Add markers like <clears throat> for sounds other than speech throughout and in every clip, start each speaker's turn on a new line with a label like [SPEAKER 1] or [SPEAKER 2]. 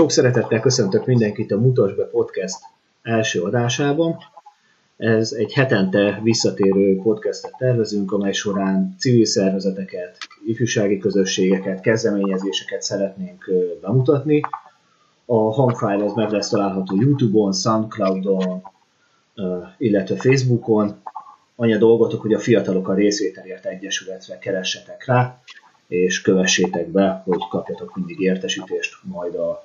[SPEAKER 1] Sok szeretettel köszöntök mindenkit a Mutas be podcast első adásában. Ez egy hetente visszatérő podcastet tervezünk, amely során civil szervezeteket, ifjúsági közösségeket, kezdeményezéseket szeretnénk bemutatni. A hangfile az meg lesz található YouTube-on, Soundcloud-on, illetve Facebookon. Annyi a dolgotok, hogy a fiatalok a részvételért egyesületre keressetek rá, és kövessétek be, hogy kapjatok mindig értesítést majd a,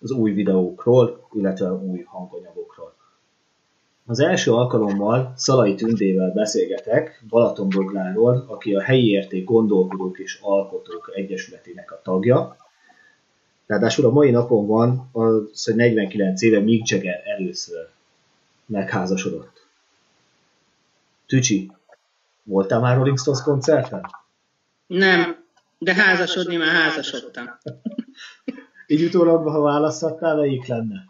[SPEAKER 1] az új videókról, illetve új hanganyagokról. Az első alkalommal Szalai Tündével beszélgetek Balatonbogláról, aki a helyi érték gondolkodók és alkotók egyesületének a tagja. Ráadásul a mai napon van az, hogy 49 éve Mick Jagger először megházasodott. Tücsi, voltál már Rolling Stones koncerten?
[SPEAKER 2] Nem, de házasodni már házasodtam.
[SPEAKER 1] Így utólag, ha választhattál, melyik lenne?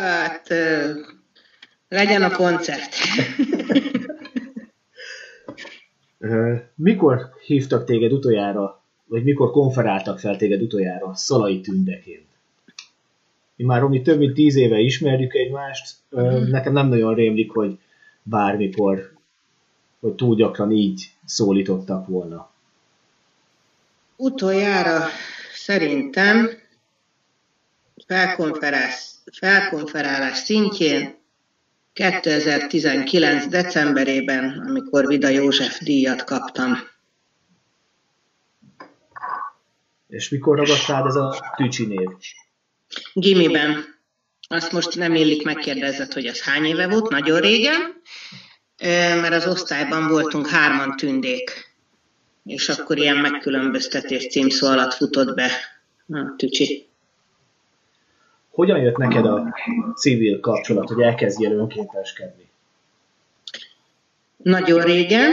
[SPEAKER 2] Hát, legyen a koncert.
[SPEAKER 1] mikor hívtak téged utoljára, vagy mikor konferáltak fel téged utoljára Szalai Tündeként? Mi már Romi több mint tíz éve ismerjük egymást, mm. nekem nem nagyon rémlik, hogy bármikor, hogy túl gyakran így szólítottak volna.
[SPEAKER 2] Utoljára szerintem felkonferálás, felkonferálás szintjén 2019. decemberében, amikor Vida József díjat kaptam.
[SPEAKER 1] És mikor ragadtád ez a Tücsi név?
[SPEAKER 2] Gimiben. Azt most nem illik megkérdezett, hogy az hány éve volt, nagyon régen, mert az osztályban voltunk hárman tündék, és akkor ilyen megkülönböztetés címszó alatt futott be a Tücsi.
[SPEAKER 1] Hogyan jött neked a civil kapcsolat, hogy elkezdjél önkénteskedni?
[SPEAKER 2] Nagyon régen,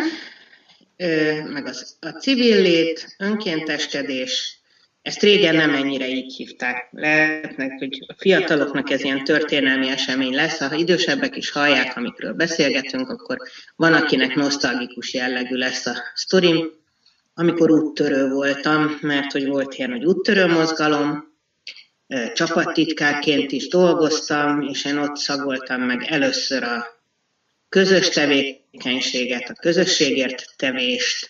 [SPEAKER 2] meg az, a civil lét, önkénteskedés, ezt régen nem ennyire így hívták. Lehetnek, hogy a fiataloknak ez ilyen történelmi esemény lesz, ha idősebbek is hallják, amikről beszélgetünk, akkor van, akinek nosztalgikus jellegű lesz a sztorim. Amikor úttörő voltam, mert hogy volt ilyen, hogy úttörő mozgalom, csapattitkárként is dolgoztam, és én ott szagoltam meg először a közös tevékenységet, a közösségért tevést,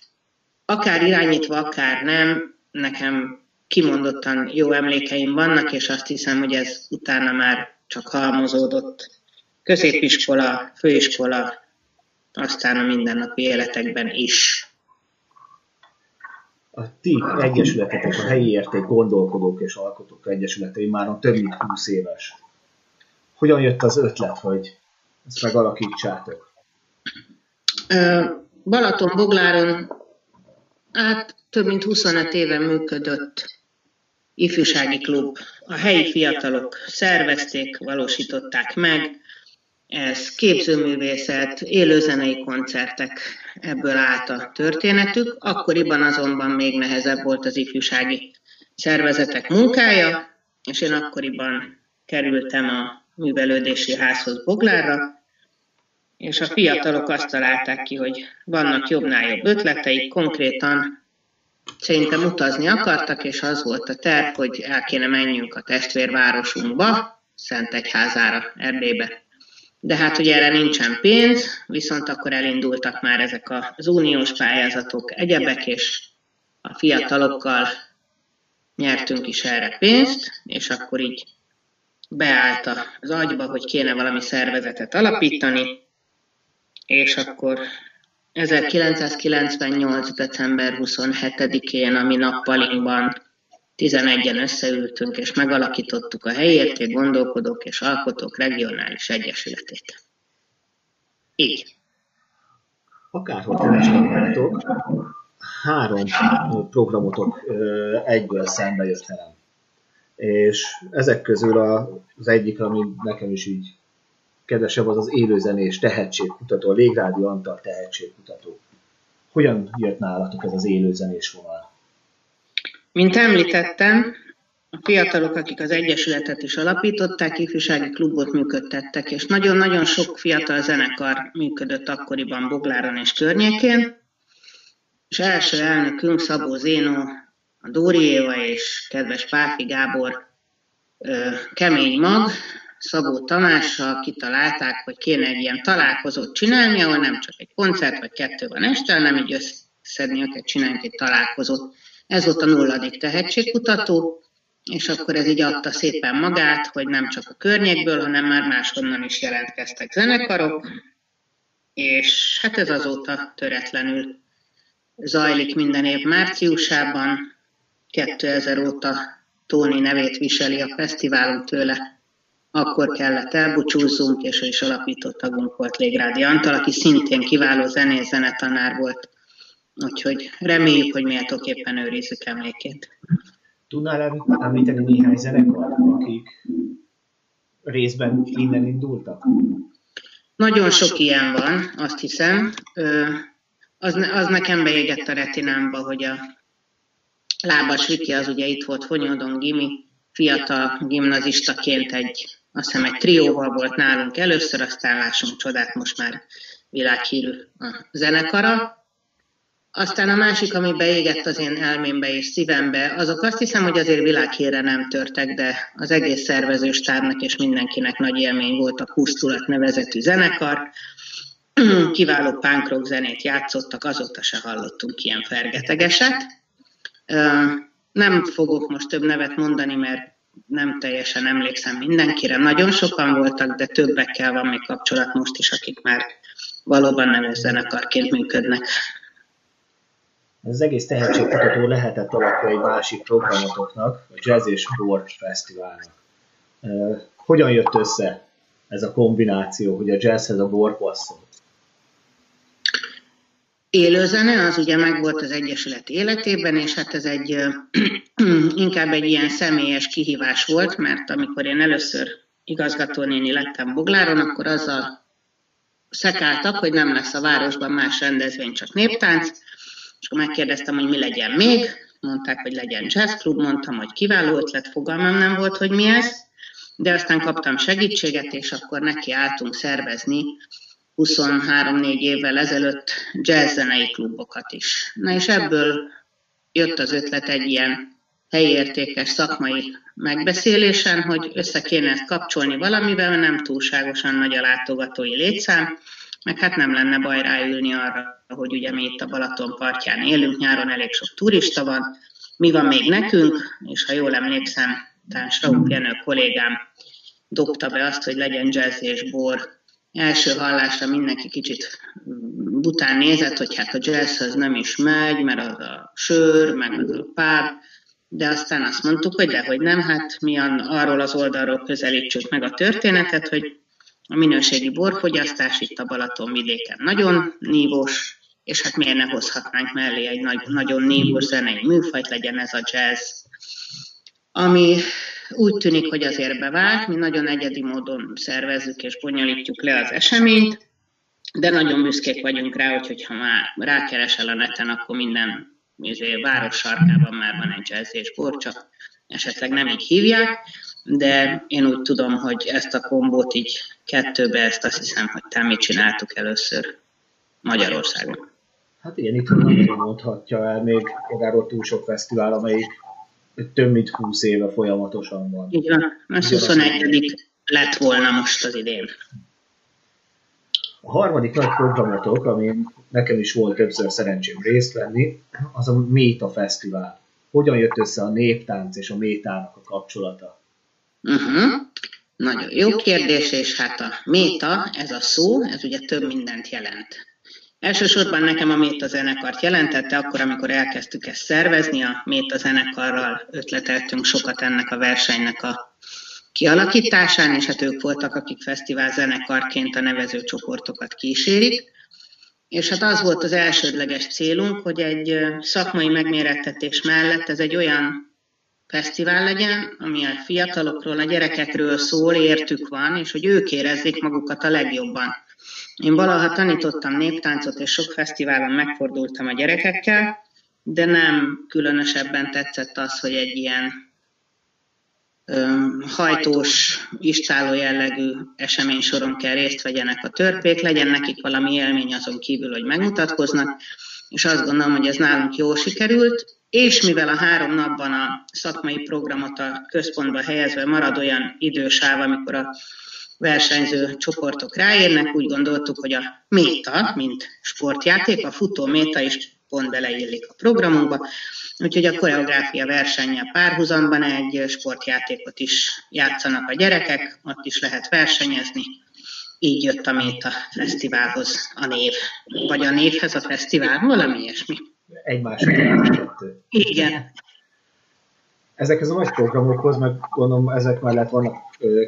[SPEAKER 2] akár irányítva, akár nem, nekem kimondottan jó emlékeim vannak, és azt hiszem, hogy ez utána már csak halmozódott. Középiskola, főiskola, aztán a mindennapi életekben is.
[SPEAKER 1] A ti egyesületetek, a helyi érték gondolkodók és alkotók egyesületei már a több mint 20 éves. Hogyan jött az ötlet, hogy ezt megalakítsátok?
[SPEAKER 2] Balaton-Bogláron hát több mint 25 éve működött ifjúsági klub. A helyi fiatalok szervezték, valósították meg. Ez képzőművészet, élőzenei koncertek, ebből állt a történetük. Akkoriban azonban még nehezebb volt az ifjúsági szervezetek munkája, és én akkoriban kerültem a művelődési házhoz Boglárra, és a fiatalok azt találták ki, hogy vannak jobbnál jobb ötleteik, konkrétan Szerintem utazni akartak, és az volt a terv, hogy el kéne menjünk a testvérvárosunkba, Szentegyházára, Erdélybe. De hát ugye erre nincsen pénz, viszont akkor elindultak már ezek az uniós pályázatok, egyebek, és a fiatalokkal nyertünk is erre pénzt, és akkor így beállt az agyba, hogy kéne valami szervezetet alapítani, és akkor 1998. december 27-én, ami nappalinkban 11-en összeültünk és megalakítottuk a helyi gondolkodók és alkotók regionális egyesületét. Így.
[SPEAKER 1] Akárhogy kereskedtek, három programotok egyből szembe jött velem. És ezek közül az egyik, ami nekem is így kedvesebb az az élőzenés tehetségkutató, a Légrádió Antal tehetségkutató. Hogyan jött nálatok ez az élőzenés vonal?
[SPEAKER 2] Mint említettem, a fiatalok, akik az Egyesületet is alapították, ifjúsági klubot működtettek, és nagyon-nagyon sok fiatal zenekar működött akkoriban Bogláron és környékén, és első elnökünk Szabó Zénó a Dóri Éva és kedves Pálfi Gábor kemény mag, Szabó Tamással kitalálták, hogy kéne egy ilyen találkozót csinálni, ahol nem csak egy koncert vagy kettő van este, hanem így összeszedni őket, csinálni egy találkozót. Ez volt a nulladik tehetségkutató, és akkor ez így adta szépen magát, hogy nem csak a környékből, hanem már máshonnan is jelentkeztek zenekarok, és hát ez azóta töretlenül zajlik minden év márciusában. 2000 óta Tóni nevét viseli a fesztiválunk tőle. Akkor kellett elbúcsúzzunk, és ő is alapított tagunk volt Légrádi Antal, aki szintén kiváló zenész zenetanár volt. Úgyhogy reméljük, hogy méltóképpen őrizzük emlékét.
[SPEAKER 1] Tudnál említeni néhány zenekar, akik részben innen indultak?
[SPEAKER 2] Nagyon sok ilyen van, azt hiszem. Az, az nekem beégett a retinámba, hogy a Lábas Viki az ugye itt volt Fonyodon Gimi, fiatal gimnazistaként egy, azt hiszem egy trióval volt nálunk először, aztán lássunk csodát, most már világhírű a zenekara. Aztán a másik, ami beégett az én elmémbe és szívembe, azok azt hiszem, hogy azért világhírre nem törtek, de az egész szervezőstárnak és mindenkinek nagy élmény volt a Kusztulat nevezetű zenekar. <clears throat> Kiváló punk zenét játszottak, azóta se hallottunk ilyen fergetegeset. Nem fogok most több nevet mondani, mert nem teljesen emlékszem mindenkire. Nagyon sokan voltak, de többekkel van még kapcsolat most is, akik már valóban nem zenekarként működnek.
[SPEAKER 1] Az egész tehetségkutató lehetett alapja egy másik programotoknak, a Jazz és Bor Fesztiválnak. Hogyan jött össze ez a kombináció, hogy a jazzhez a bor passzol?
[SPEAKER 2] Élőzene, az ugye megvolt az Egyesület életében, és hát ez egy <clears throat> inkább egy ilyen személyes kihívás volt, mert amikor én először igazgatónéni lettem Bogláron, akkor azzal szekáltak, hogy nem lesz a városban más rendezvény, csak néptánc, és akkor megkérdeztem, hogy mi legyen még, mondták, hogy legyen jazzklub, mondtam, hogy kiváló ötlet, fogalmam nem volt, hogy mi ez, de aztán kaptam segítséget, és akkor neki álltunk szervezni 23-4 évvel ezelőtt jazzzenei klubokat is. Na és ebből jött az ötlet egy ilyen helyértékes szakmai megbeszélésen, hogy össze kéne ezt kapcsolni valamivel, nem túlságosan nagy a látogatói létszám, meg hát nem lenne baj ráülni arra, hogy ugye mi itt a Balaton partján élünk, nyáron elég sok turista van, mi van még nekünk, és ha jól emlékszem, talán Straub Jenő kollégám dobta be azt, hogy legyen jazz és bor. Első hallásra mindenki kicsit bután nézett, hogy hát a jazzhez nem is megy, mert az a sör, meg az a pub, de aztán azt mondtuk, hogy dehogy nem, hát mi arról az oldalról közelítsük meg a történetet, hogy a minőségi borfogyasztás itt a Balaton vidéken nagyon nívós, és hát miért ne hozhatnánk mellé egy nagy, nagyon nívós zenei műfajt, legyen ez a jazz, ami úgy tűnik, hogy azért bevált, mi nagyon egyedi módon szervezzük és bonyolítjuk le az eseményt, de nagyon büszkék vagyunk rá, hogy ha már rákeresel a neten, akkor minden izé, város sarkában már van egy jazz és bor, csak esetleg nem így hívják de én úgy tudom, hogy ezt a kombót így kettőbe, ezt azt hiszem, hogy te mi csináltuk először Magyarországon.
[SPEAKER 1] Hát igen, itt nem mondhatja el még magáról túl sok fesztivál, amelyik több mint 20 éve folyamatosan van.
[SPEAKER 2] Így van, ez 21 lett volna most az idén.
[SPEAKER 1] A harmadik nagy programotok, amin nekem is volt többször szerencsém részt venni, az a Méta Fesztivál. Hogyan jött össze a néptánc és a métának a kapcsolata?
[SPEAKER 2] Uh-huh. Nagyon jó kérdés, és hát a méta, ez a szó, ez ugye több mindent jelent. Elsősorban nekem a Méta zenekart jelentette, akkor, amikor elkezdtük ezt szervezni, a Méta zenekarral ötleteltünk sokat ennek a versenynek a kialakításán, és hát ők voltak, akik fesztivál zenekarként a nevezőcsoportokat kísérik. És hát az volt az elsődleges célunk, hogy egy szakmai megmérettetés mellett ez egy olyan fesztivál legyen, ami a fiatalokról, a gyerekekről szól, értük van, és hogy ők érezzék magukat a legjobban. Én valaha tanítottam néptáncot, és sok fesztiválon megfordultam a gyerekekkel, de nem különösebben tetszett az, hogy egy ilyen hajtós, istáló jellegű esemény soron kell részt vegyenek a törpék, legyen nekik valami élmény azon kívül, hogy megmutatkoznak, és azt gondolom, hogy ez nálunk jól sikerült, és mivel a három napban a szakmai programot a központba helyezve marad olyan idősáv, amikor a versenyző csoportok ráérnek, úgy gondoltuk, hogy a méta, mint sportjáték, a futó méta is pont beleillik a programunkba, úgyhogy a koreográfia versenye párhuzamban egy sportjátékot is játszanak a gyerekek, ott is lehet versenyezni, így jött a Méta Fesztiválhoz a név. Vagy a névhez a fesztivál, valami ilyesmi.
[SPEAKER 1] Egymásra kettő.
[SPEAKER 2] Igen.
[SPEAKER 1] Ezekhez a nagy programokhoz, meg gondolom ezek mellett vannak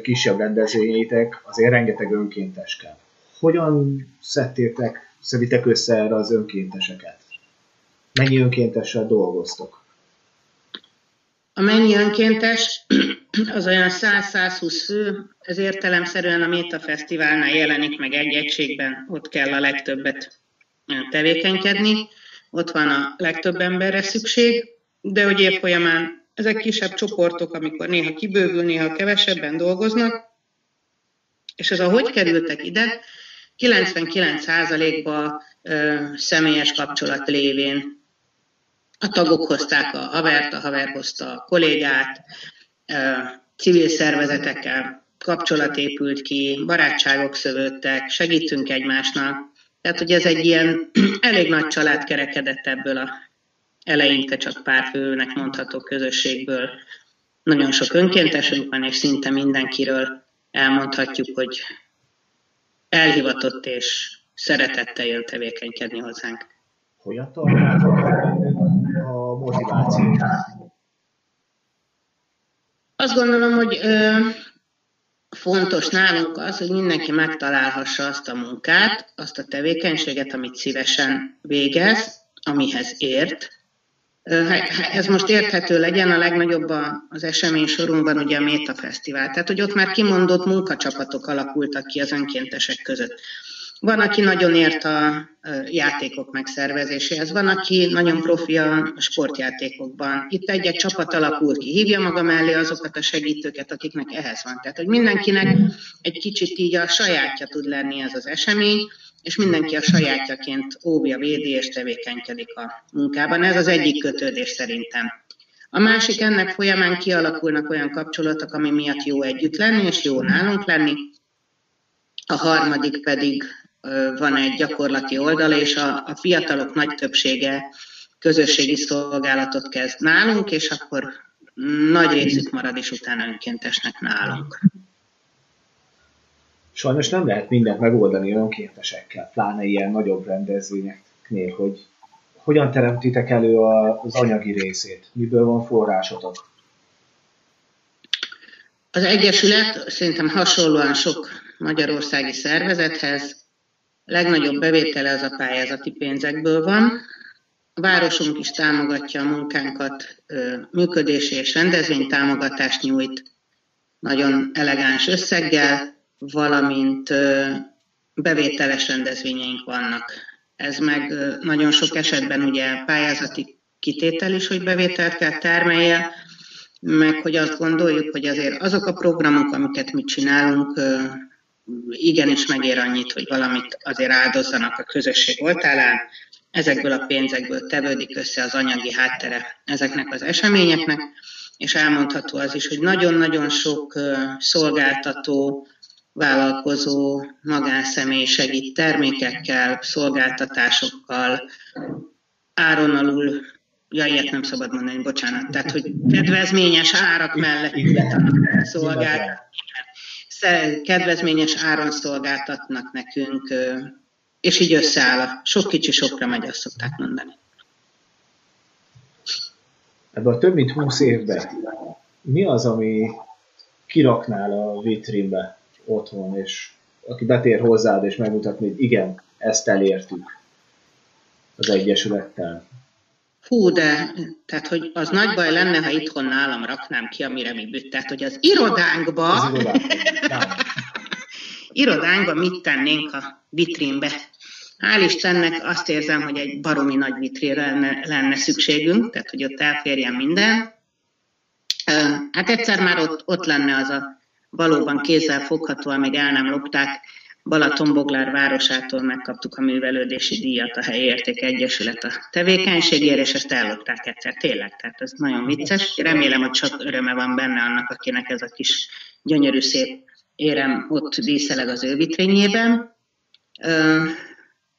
[SPEAKER 1] kisebb rendezvényeitek, azért rengeteg önkéntes kell. Hogyan szedtétek, szeditek össze erre az önkénteseket? Mennyi önkéntessel dolgoztok?
[SPEAKER 2] A mennyi önkéntes az olyan 100-120 fő, ez értelemszerűen a Méta Fesztiválnál jelenik meg egy egységben, ott kell a legtöbbet tevékenykedni, ott van a legtöbb emberre szükség, de hogy év folyamán ezek kisebb csoportok, amikor néha kibővül, néha kevesebben dolgoznak, és ez a hogy kerültek ide, 99%-ba személyes kapcsolat lévén a tagok hozták a havert, a haver hozta a kollégát, civil szervezetekkel kapcsolat épült ki, barátságok szövődtek, segítünk egymásnak. Tehát, hogy ez egy ilyen <clears throat> elég nagy család kerekedett ebből a eleinte csak pár főnek mondható közösségből. Nagyon sok önkéntesünk van, és szinte mindenkiről elmondhatjuk, hogy elhivatott és szeretettel jön tevékenykedni hozzánk.
[SPEAKER 1] Hogyan tartjátok a motivációt?
[SPEAKER 2] Azt gondolom, hogy ö, fontos nálunk az, hogy mindenki megtalálhassa azt a munkát, azt a tevékenységet, amit szívesen végez, amihez ért. Ez most érthető legyen, a legnagyobb az esemény sorunkban ugye a Méta Fesztivál. Tehát, hogy ott már kimondott munkacsapatok alakultak ki az önkéntesek között. Van, aki nagyon ért a játékok megszervezéséhez, van, aki nagyon profi a sportjátékokban. Itt egy-egy csapat alakul ki, hívja maga mellé azokat a segítőket, akiknek ehhez van. Tehát, hogy mindenkinek egy kicsit így a sajátja tud lenni ez az esemény, és mindenki a sajátjaként óvja, védi és tevékenykedik a munkában. Ez az egyik kötődés szerintem. A másik ennek folyamán kialakulnak olyan kapcsolatok, ami miatt jó együtt lenni, és jó nálunk lenni. A harmadik pedig van egy gyakorlati oldal, és a, a fiatalok nagy többsége közösségi szolgálatot kezd nálunk, és akkor nagy részük marad is utána önkéntesnek nálunk.
[SPEAKER 1] Sajnos nem lehet mindent megoldani önkéntesekkel, pláne ilyen nagyobb rendezvényeknél, hogy hogyan teremtitek elő az anyagi részét, miből van forrásotok?
[SPEAKER 2] Az Egyesület szerintem hasonlóan sok magyarországi szervezethez legnagyobb bevétele az a pályázati pénzekből van. A városunk is támogatja a munkánkat, működési és rendezvénytámogatást nyújt, nagyon elegáns összeggel, valamint bevételes rendezvényeink vannak. Ez meg nagyon sok esetben ugye pályázati kitétel is, hogy bevételt kell termelje, meg hogy azt gondoljuk, hogy azért azok a programok, amiket mi csinálunk, igenis megér annyit, hogy valamit azért áldozzanak a közösség oltálán, ezekből a pénzekből tevődik össze az anyagi háttere ezeknek az eseményeknek, és elmondható az is, hogy nagyon-nagyon sok szolgáltató, vállalkozó, magánszemély segít termékekkel, szolgáltatásokkal, áron alul, ja, ilyet nem szabad mondani, bocsánat, tehát, hogy kedvezményes árak mellett szolgált, kedvezményes áron szolgáltatnak nekünk, és így összeáll a sok kicsi sokra megy, azt szokták mondani.
[SPEAKER 1] Ebben a több mint 20 évben mi az, ami kiraknál a vitrínbe otthon, és aki betér hozzád és megmutatni, hogy igen, ezt elértük az Egyesülettel?
[SPEAKER 2] Hú, de, tehát, hogy az nagy baj lenne, ha itthon nálam raknám ki, amire mi bütt. Tehát, hogy az irodánkba, az irodánkba, <laughs> irodánkba mit tennénk a vitrínbe. Hál' Istennek azt érzem, hogy egy baromi nagy vitrére lenne, lenne szükségünk, tehát, hogy ott elférjen minden. Hát egyszer már ott, ott lenne az a valóban kézzel fogható, amíg el nem lopták, Balatonboglár városától megkaptuk a művelődési díjat a Helyi Érték Egyesület a tevékenységére, és ezt ellopták egyszer, tényleg, tehát ez nagyon vicces. Remélem, hogy csak öröme van benne annak, akinek ez a kis gyönyörű szép érem ott díszeleg az ő vitrényében.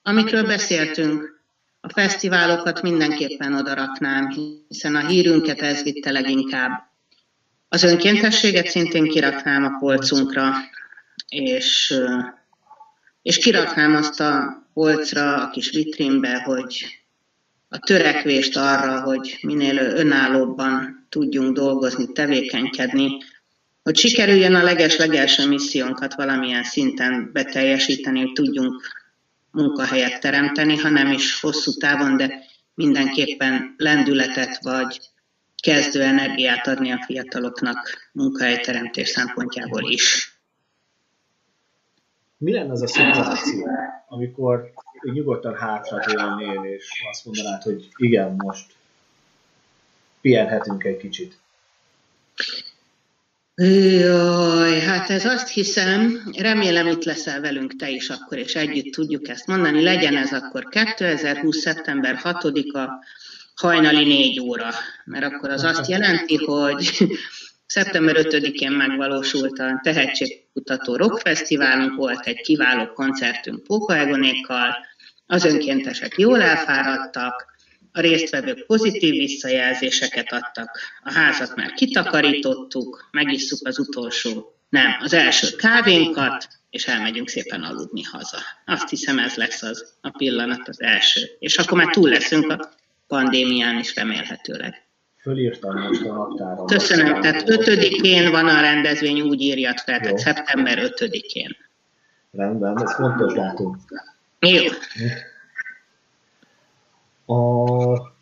[SPEAKER 2] Amikről beszéltünk, a fesztiválokat mindenképpen odaraknám, hiszen a hírünket ez vitte leginkább. Az önkéntességet szintén kiraknám a polcunkra, és, és kiraknám azt a polcra, a kis vitrínbe, hogy a törekvést arra, hogy minél önállóbban tudjunk dolgozni, tevékenykedni, hogy sikerüljön a leges-legelső missziónkat valamilyen szinten beteljesíteni, hogy tudjunk munkahelyet teremteni, hanem is hosszú távon, de mindenképpen lendületet vagy kezdő energiát adni a fiataloknak munkahelyteremtés szempontjából is.
[SPEAKER 1] Mi lenne az a szituáció, amikor nyugodtan hátradőlnél, és azt mondanád, hogy igen, most pihenhetünk egy kicsit?
[SPEAKER 2] Jaj, hát ez azt hiszem, remélem itt leszel velünk te is akkor, és együtt tudjuk ezt mondani. Legyen ez akkor 2020. szeptember 6-a, hajnali 4 óra, mert akkor az azt jelenti, hogy szeptember 5-én megvalósult a Tehetségkutató Rockfesztiválunk, volt egy kiváló koncertünk Pókaegonékkal, az önkéntesek jól elfáradtak, a résztvevők pozitív visszajelzéseket adtak, a házat már kitakarítottuk, megisszuk az utolsó, nem, az első kávénkat, és elmegyünk szépen aludni haza. Azt hiszem ez lesz az a pillanat, az első. És akkor már túl leszünk a pandémián is remélhetőleg.
[SPEAKER 1] Fölírtam most a naptára.
[SPEAKER 2] Köszönöm, tehát ötödikén van a rendezvény, úgy írjad fel, tehát szeptember ötödikén.
[SPEAKER 1] Rendben, ez fontos dátum.
[SPEAKER 2] Jó
[SPEAKER 1] a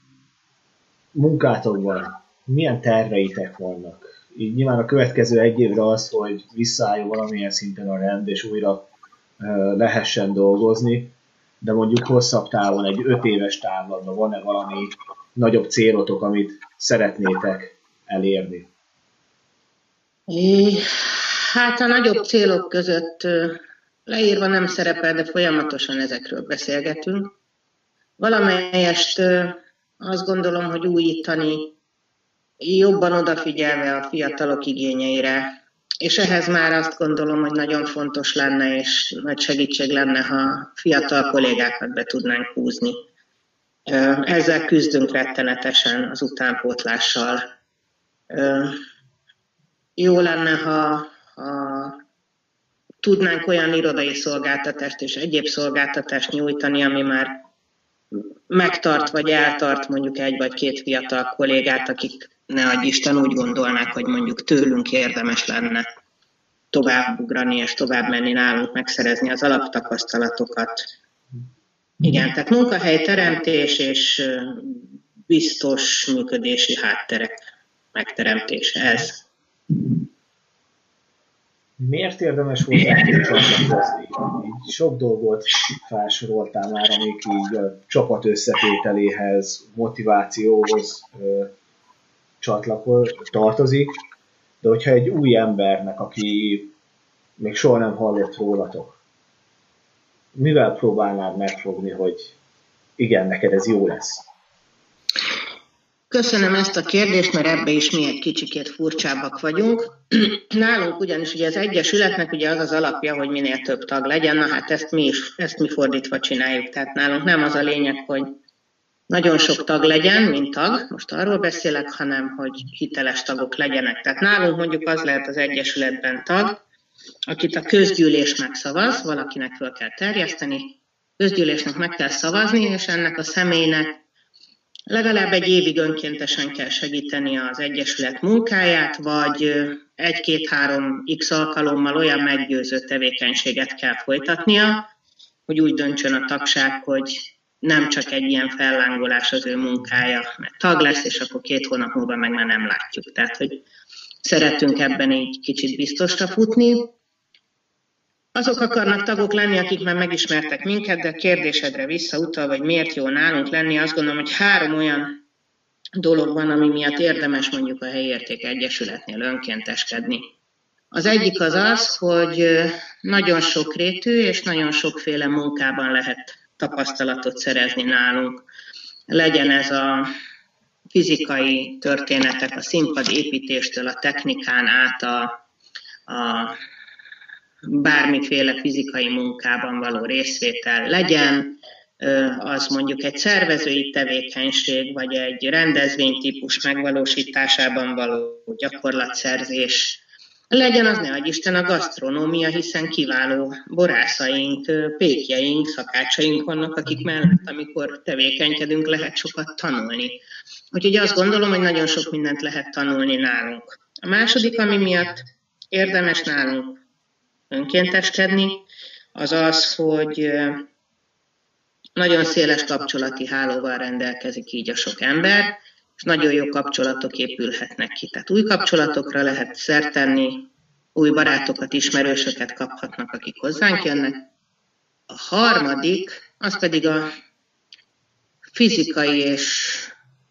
[SPEAKER 1] munkátokban milyen terveitek vannak? Így nyilván a következő egy évre az, hogy visszaálljon valamilyen szinten a rend, és újra lehessen dolgozni, de mondjuk hosszabb távon, egy öt éves távlatban van-e valami nagyobb célotok, amit szeretnétek elérni?
[SPEAKER 2] Hát a nagyobb célok között leírva nem szerepel, de folyamatosan ezekről beszélgetünk. Valamelyest azt gondolom, hogy újítani, jobban odafigyelve a fiatalok igényeire, és ehhez már azt gondolom, hogy nagyon fontos lenne, és nagy segítség lenne, ha fiatal kollégákat be tudnánk húzni. Ezzel küzdünk rettenetesen az utánpótlással. Jó lenne, ha, ha tudnánk olyan irodai szolgáltatást és egyéb szolgáltatást nyújtani, ami már megtart vagy eltart mondjuk egy vagy két fiatal kollégát, akik ne adj Isten úgy gondolnák, hogy mondjuk tőlünk érdemes lenne tovább ugrani és tovább menni nálunk, megszerezni az alaptapasztalatokat. Igen, tehát munkahelyteremtés és biztos működési hátterek megteremtése ez.
[SPEAKER 1] Miért érdemes hozzátok csatlakozni? Sok dolgot felsoroltál már, amik így a csapat összetételéhez, motivációhoz ö, csatlakoz, tartozik, de hogyha egy új embernek, aki még soha nem hallott rólatok, mivel próbálnád megfogni, hogy igen, neked ez jó lesz?
[SPEAKER 2] Köszönöm ezt a kérdést, mert ebbe is mi egy kicsikét furcsábbak vagyunk. <clears throat> Nálunk ugyanis ugye az Egyesületnek ugye az az alapja, hogy minél több tag legyen, na hát ezt mi is, ezt mi fordítva csináljuk. Tehát nálunk nem az a lényeg, hogy nagyon sok tag legyen, mint tag, most arról beszélek, hanem hogy hiteles tagok legyenek. Tehát nálunk mondjuk az lehet az Egyesületben tag, akit a közgyűlés megszavaz, valakinek föl kell terjeszteni, közgyűlésnek meg kell szavazni, és ennek a személynek Legalább egy évig önkéntesen kell segíteni az Egyesület munkáját, vagy egy-két-három x alkalommal olyan meggyőző tevékenységet kell folytatnia, hogy úgy döntsön a tagság, hogy nem csak egy ilyen fellángolás az ő munkája, mert tag lesz, és akkor két hónap múlva meg már nem látjuk. Tehát, hogy szeretünk ebben így kicsit biztosra futni. Azok akarnak tagok lenni, akik már megismertek minket, de kérdésedre visszautal, vagy miért jó nálunk lenni, azt gondolom, hogy három olyan dolog van, ami miatt érdemes mondjuk a Helyi Érték Egyesületnél önkénteskedni. Az egyik az az, hogy nagyon sokrétű és nagyon sokféle munkában lehet tapasztalatot szerezni nálunk. Legyen ez a fizikai történetek, a színpad építéstől, a technikán át a, a bármiféle fizikai munkában való részvétel legyen, az mondjuk egy szervezői tevékenység, vagy egy rendezvénytípus megvalósításában való gyakorlatszerzés, legyen az ne adj Isten a gasztronómia, hiszen kiváló borászaink, pékjeink, szakácsaink vannak, akik mellett, amikor tevékenykedünk, lehet sokat tanulni. Úgyhogy azt gondolom, hogy nagyon sok mindent lehet tanulni nálunk. A második, ami miatt érdemes nálunk önkénteskedni, az az, hogy nagyon széles kapcsolati hálóval rendelkezik így a sok ember, és nagyon jó kapcsolatok épülhetnek ki. Tehát új kapcsolatokra lehet szert tenni, új barátokat, ismerősöket kaphatnak, akik hozzánk jönnek. A harmadik, az pedig a fizikai és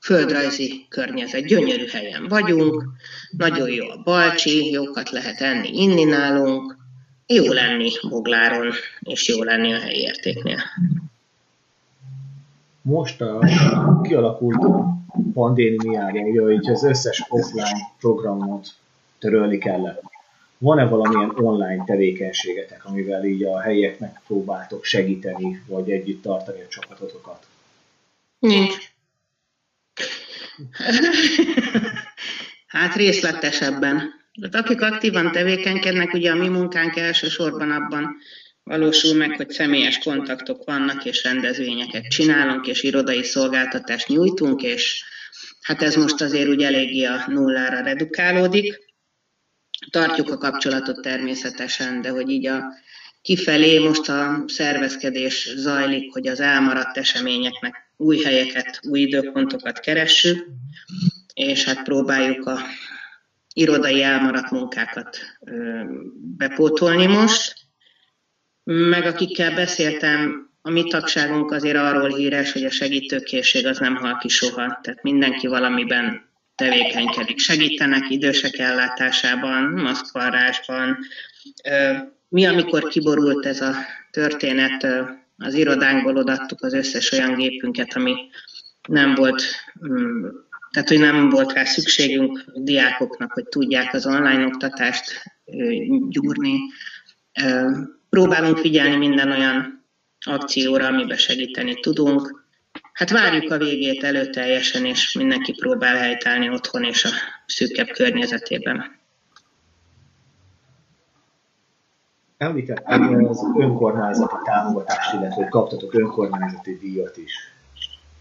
[SPEAKER 2] földrajzi környezet. Gyönyörű helyen vagyunk, nagyon jó a balcsi, jókat lehet enni, inni nálunk, jó lenni Bogláron, és jó lenni a helyi értéknél.
[SPEAKER 1] Most a kialakult pandémiában, ugye, hogy az összes offline programot törölni kellett. Van-e valamilyen online tevékenységetek, amivel így a helyieknek próbáltok segíteni, vagy együtt tartani a csapatotokat?
[SPEAKER 2] Nincs. hát részletesebben. De akik aktívan tevékenykednek, ugye a mi munkánk elsősorban abban valósul meg, hogy személyes kontaktok vannak, és rendezvényeket csinálunk, és irodai szolgáltatást nyújtunk, és hát ez most azért úgy eléggé a nullára redukálódik. Tartjuk a kapcsolatot természetesen, de hogy így a kifelé most a szervezkedés zajlik, hogy az elmaradt eseményeknek új helyeket, új időpontokat keressük, és hát próbáljuk a irodai elmaradt munkákat bepótolni most. Meg akikkel beszéltem, a mi tagságunk azért arról híres, hogy a segítőkészség az nem hal ki soha. Tehát mindenki valamiben tevékenykedik. Segítenek idősek ellátásában, maszkvarrásban. Mi, amikor kiborult ez a történet, az irodánkból odattuk az összes olyan gépünket, ami nem volt mm, tehát, hogy nem volt rá szükségünk diákoknak, hogy tudják az online oktatást gyúrni. Próbálunk figyelni minden olyan akcióra, amiben segíteni tudunk. Hát várjuk a végét előteljesen, és mindenki próbál helytállni otthon és a szűkebb környezetében.
[SPEAKER 1] Említettem az önkormányzati támogatást, illetve kaptatok önkormányzati díjat is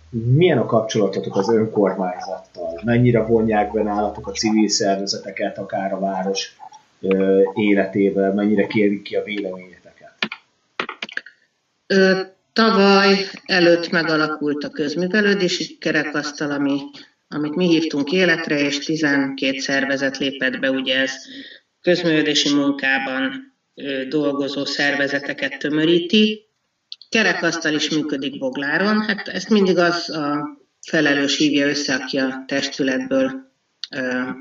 [SPEAKER 1] milyen a kapcsolatotok az önkormányzattal? Mennyire vonják be nálatok a civil szervezeteket, akár a város életével, mennyire kérik ki a véleményeteket?
[SPEAKER 2] Tavaly előtt megalakult a közművelődési kerekasztal, ami, amit mi hívtunk életre, és 12 szervezet lépett be, ugye ez közművelődési munkában dolgozó szervezeteket tömöríti, kerekasztal is működik Bogláron. Hát ezt mindig az a felelős hívja össze, aki a testületből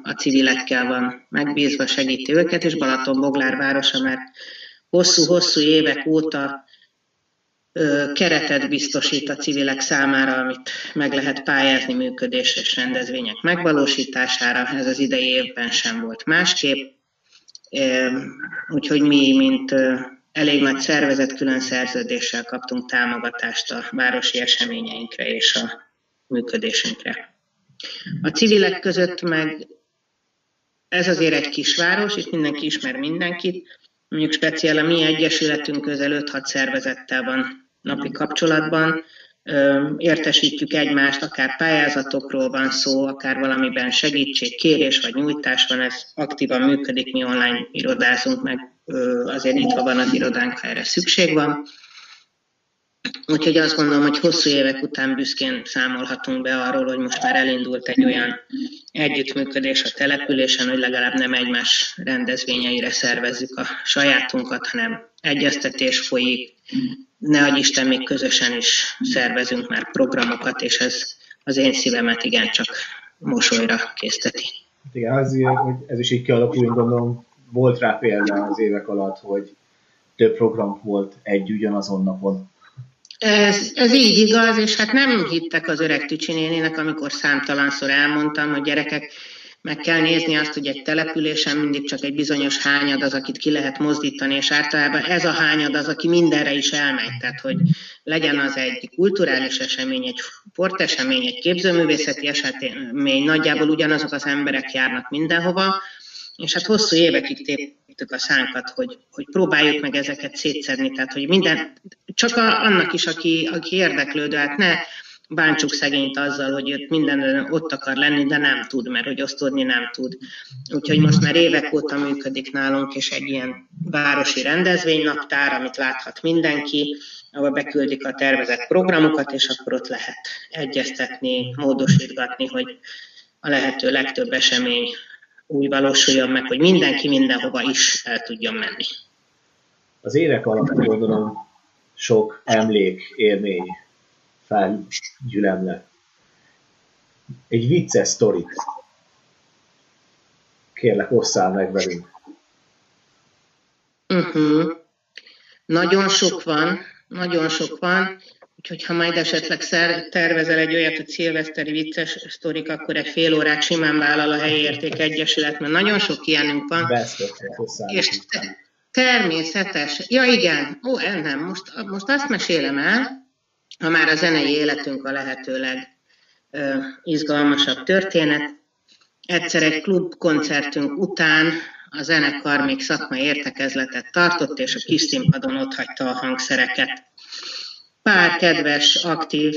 [SPEAKER 2] a civilekkel van megbízva, segíti őket, és Balaton-Boglár városa, mert hosszú-hosszú évek óta keretet biztosít a civilek számára, amit meg lehet pályázni működéses rendezvények megvalósítására. Ez az idei évben sem volt másképp. Úgyhogy mi, mint elég nagy szervezet külön szerződéssel kaptunk támogatást a városi eseményeinkre és a működésünkre. A civilek között meg ez azért egy kisváros, itt mindenki ismer mindenkit, mondjuk speciál a mi egyesületünk közel 5-6 szervezettel van napi kapcsolatban, értesítjük egymást, akár pályázatokról van szó, akár valamiben segítség, kérés vagy nyújtás van, ez aktívan működik, mi online irodázunk, meg azért nyitva van az irodánk, ha erre szükség van. Úgyhogy azt gondolom, hogy hosszú évek után büszkén számolhatunk be arról, hogy most már elindult egy olyan együttműködés a településen, hogy legalább nem egymás rendezvényeire szervezzük a sajátunkat, hanem egyeztetés folyik, ne adj Isten, még közösen is szervezünk már programokat, és ez az én szívemet igencsak mosolyra készteti.
[SPEAKER 1] Igen, ez, ez is így kialakul, gondolom, volt rá példa az évek alatt, hogy több program volt egy ugyanazon napon?
[SPEAKER 2] Ez, ez így igaz, és hát nem hittek az öreg tücsinénének, amikor számtalanszor elmondtam, hogy gyerekek, meg kell nézni azt, hogy egy településen mindig csak egy bizonyos hányad az, akit ki lehet mozdítani, és általában ez a hányad az, aki mindenre is elmegy. Tehát, hogy legyen az egy kulturális esemény, egy sportesemény, egy képzőművészeti esemény, nagyjából ugyanazok az emberek járnak mindenhova, és hát hosszú évekig a szánkat, hogy, hogy próbáljuk meg ezeket szétszedni, tehát hogy minden, csak a, annak is, aki, aki érdeklődő, hát ne bántsuk szegényt azzal, hogy őt minden ott akar lenni, de nem tud, mert hogy osztódni nem tud. Úgyhogy most már évek óta működik nálunk, és egy ilyen városi rendezvénynaptár, amit láthat mindenki, ahol beküldik a tervezett programokat, és akkor ott lehet egyeztetni, módosítgatni, hogy a lehető legtöbb esemény úgy valósuljon meg, hogy mindenki mindenhova is el tudjon menni.
[SPEAKER 1] Az évek alatt gondolom sok emlék, élmény felgyülemle. Egy vicces sztorit. Kérlek, osszál meg velünk.
[SPEAKER 2] Uh-huh. Nagyon sok van, nagyon sok van. Úgyhogy ha majd esetleg tervezel egy olyat, hogy szilveszteri vicces sztorik, akkor egy fél órát simán vállal a helyi érték egyesület, mert nagyon sok ilyenünk van. És természetes. Ja igen, ó, nem, most, most azt mesélem el, ha már a zenei életünk a lehetőleg izgalmasabb történet. Egyszer egy klubkoncertünk után a zenekar még szakmai értekezletet tartott, és a kis színpadon ott hagyta a hangszereket pár kedves, aktív,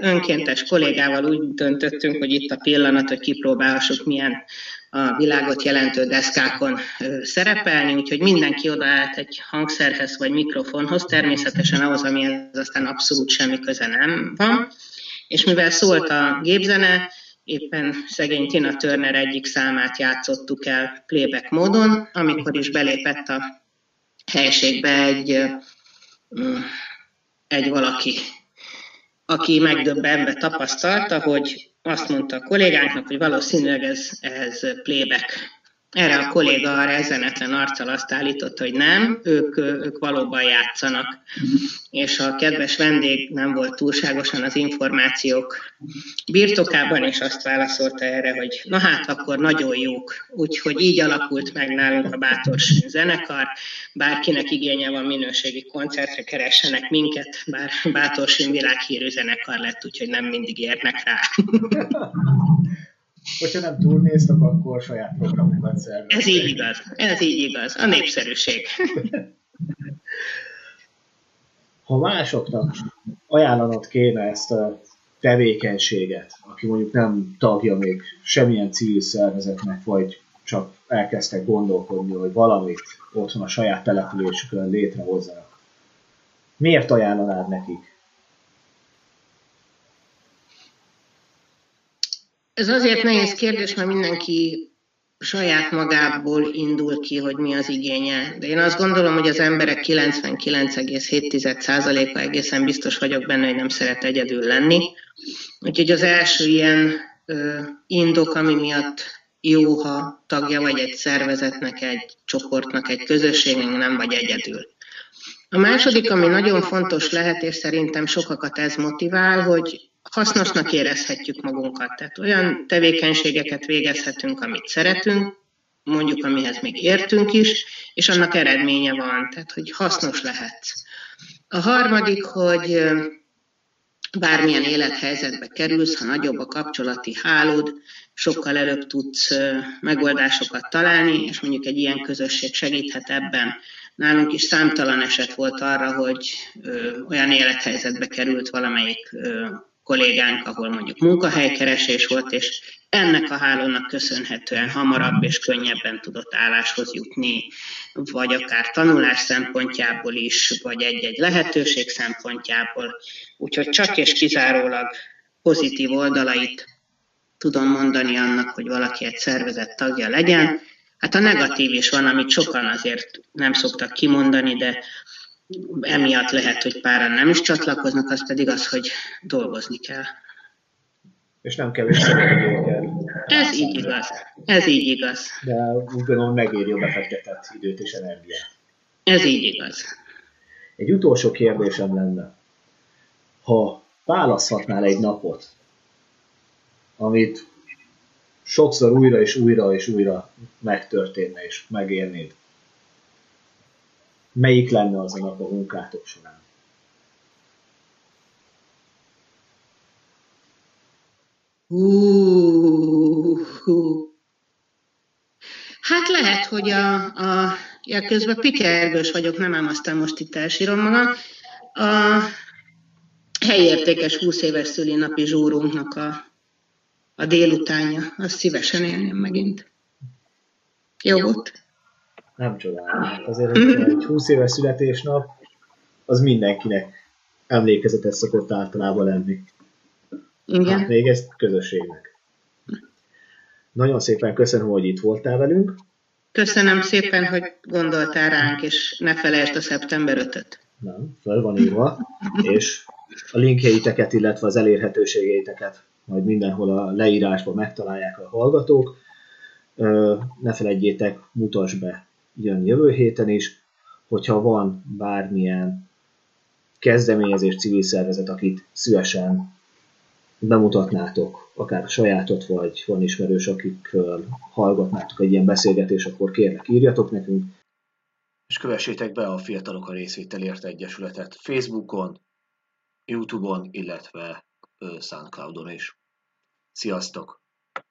[SPEAKER 2] önkéntes kollégával úgy döntöttünk, hogy itt a pillanat, hogy kipróbálhassuk, milyen a világot jelentő deszkákon szerepelni, úgyhogy mindenki odaállt egy hangszerhez vagy mikrofonhoz, természetesen ahhoz, amihez aztán abszolút semmi köze nem van. És mivel szólt a gépzene, éppen szegény Tina Turner egyik számát játszottuk el playback módon, amikor is belépett a helységbe egy egy valaki, aki megdöbbenve tapasztalta, hogy azt mondta a kollégánknak, hogy valószínűleg ez, ez playback. Erre a kolléga a rezenetlen arccal azt állította, hogy nem, ők, ők valóban játszanak. És a kedves vendég nem volt túlságosan az információk birtokában, és azt válaszolta erre, hogy na hát, akkor nagyon jók. Úgyhogy így alakult meg nálunk a Bátors zenekar. Bárkinek igénye van minőségi koncertre, keressenek minket, bár Bátorsin világhírű zenekar lett, úgyhogy nem mindig érnek rá. <laughs>
[SPEAKER 1] Hogyha nem túlnéztek, akkor saját programokat szerveztek.
[SPEAKER 2] Ez így igaz, ez így igaz, a népszerűség.
[SPEAKER 1] Ha másoknak ajánlanod kéne ezt a tevékenységet, aki mondjuk nem tagja még semmilyen civil szervezetnek, vagy csak elkezdtek gondolkodni, hogy valamit otthon a saját településükön létrehozzanak. Miért ajánlanád nekik?
[SPEAKER 2] Ez azért nehéz kérdés, mert mindenki saját magából indul ki, hogy mi az igénye. De én azt gondolom, hogy az emberek 99,7%-a egészen biztos vagyok benne, hogy nem szeret egyedül lenni. Úgyhogy az első ilyen ö, indok, ami miatt jó, ha tagja vagy egy szervezetnek, egy csoportnak, egy közösségnek, nem vagy egyedül. A második, ami nagyon fontos lehet, és szerintem sokakat ez motivál, hogy hasznosnak érezhetjük magunkat. Tehát olyan tevékenységeket végezhetünk, amit szeretünk, mondjuk amihez még értünk is, és annak eredménye van, tehát hogy hasznos lehet. A harmadik, hogy bármilyen élethelyzetbe kerülsz, ha nagyobb a kapcsolati hálód, sokkal előbb tudsz megoldásokat találni, és mondjuk egy ilyen közösség segíthet ebben. Nálunk is számtalan eset volt arra, hogy olyan élethelyzetbe került valamelyik kollégánk, ahol mondjuk munkahelykeresés volt, és ennek a hálónak köszönhetően hamarabb és könnyebben tudott álláshoz jutni, vagy akár tanulás szempontjából is, vagy egy-egy lehetőség szempontjából. Úgyhogy csak és kizárólag pozitív oldalait tudom mondani annak, hogy valaki egy szervezet tagja legyen. Hát a negatív is van, amit sokan azért nem szoktak kimondani, de emiatt lehet, hogy páran nem is csatlakoznak, az pedig az, hogy dolgozni kell.
[SPEAKER 1] És nem kevés kell.
[SPEAKER 2] Ez így igaz. Ez így igaz.
[SPEAKER 1] De úgy gondolom megéri a befektetett időt és energiát.
[SPEAKER 2] Ez így igaz.
[SPEAKER 1] Egy utolsó kérdésem lenne. Ha választhatnál egy napot, amit sokszor újra és újra és újra megtörténne és megérnéd, melyik lenne az a nap a munkátok során?
[SPEAKER 2] Hát lehet, hogy a, a ja, közben pikergős vagyok, nem ám most itt elsírom magam. A helyértékes 20 éves szülinapi zsúrunknak a, a délutánja, azt szívesen élném megint. Jó volt?
[SPEAKER 1] Nem csodálom. Hát azért <laughs> egy 20 éves születésnap az mindenkinek emlékezetes szokott általában lenni.
[SPEAKER 2] Igen.
[SPEAKER 1] Hát még ezt közösségnek. Nagyon szépen köszönöm, hogy itt voltál velünk.
[SPEAKER 2] Köszönöm szépen, hogy gondoltál ránk, és ne felejtsd a szeptember 5-öt.
[SPEAKER 1] Nem, föl van írva, és a linkjeiteket, illetve az elérhetőségeiteket majd mindenhol a leírásban megtalálják a hallgatók. Ne felejtjétek, mutas be, jön jövő héten is, hogyha van bármilyen kezdeményezés, civil szervezet, akit szívesen bemutatnátok, akár a sajátot, vagy van ismerős, akikről hallgatnátok egy ilyen beszélgetés, akkor kérlek írjatok nekünk. És kövessétek be a Fiatalok a Részvételért Egyesületet Facebookon, Youtube-on, illetve Soundcloud-on is. Sziasztok!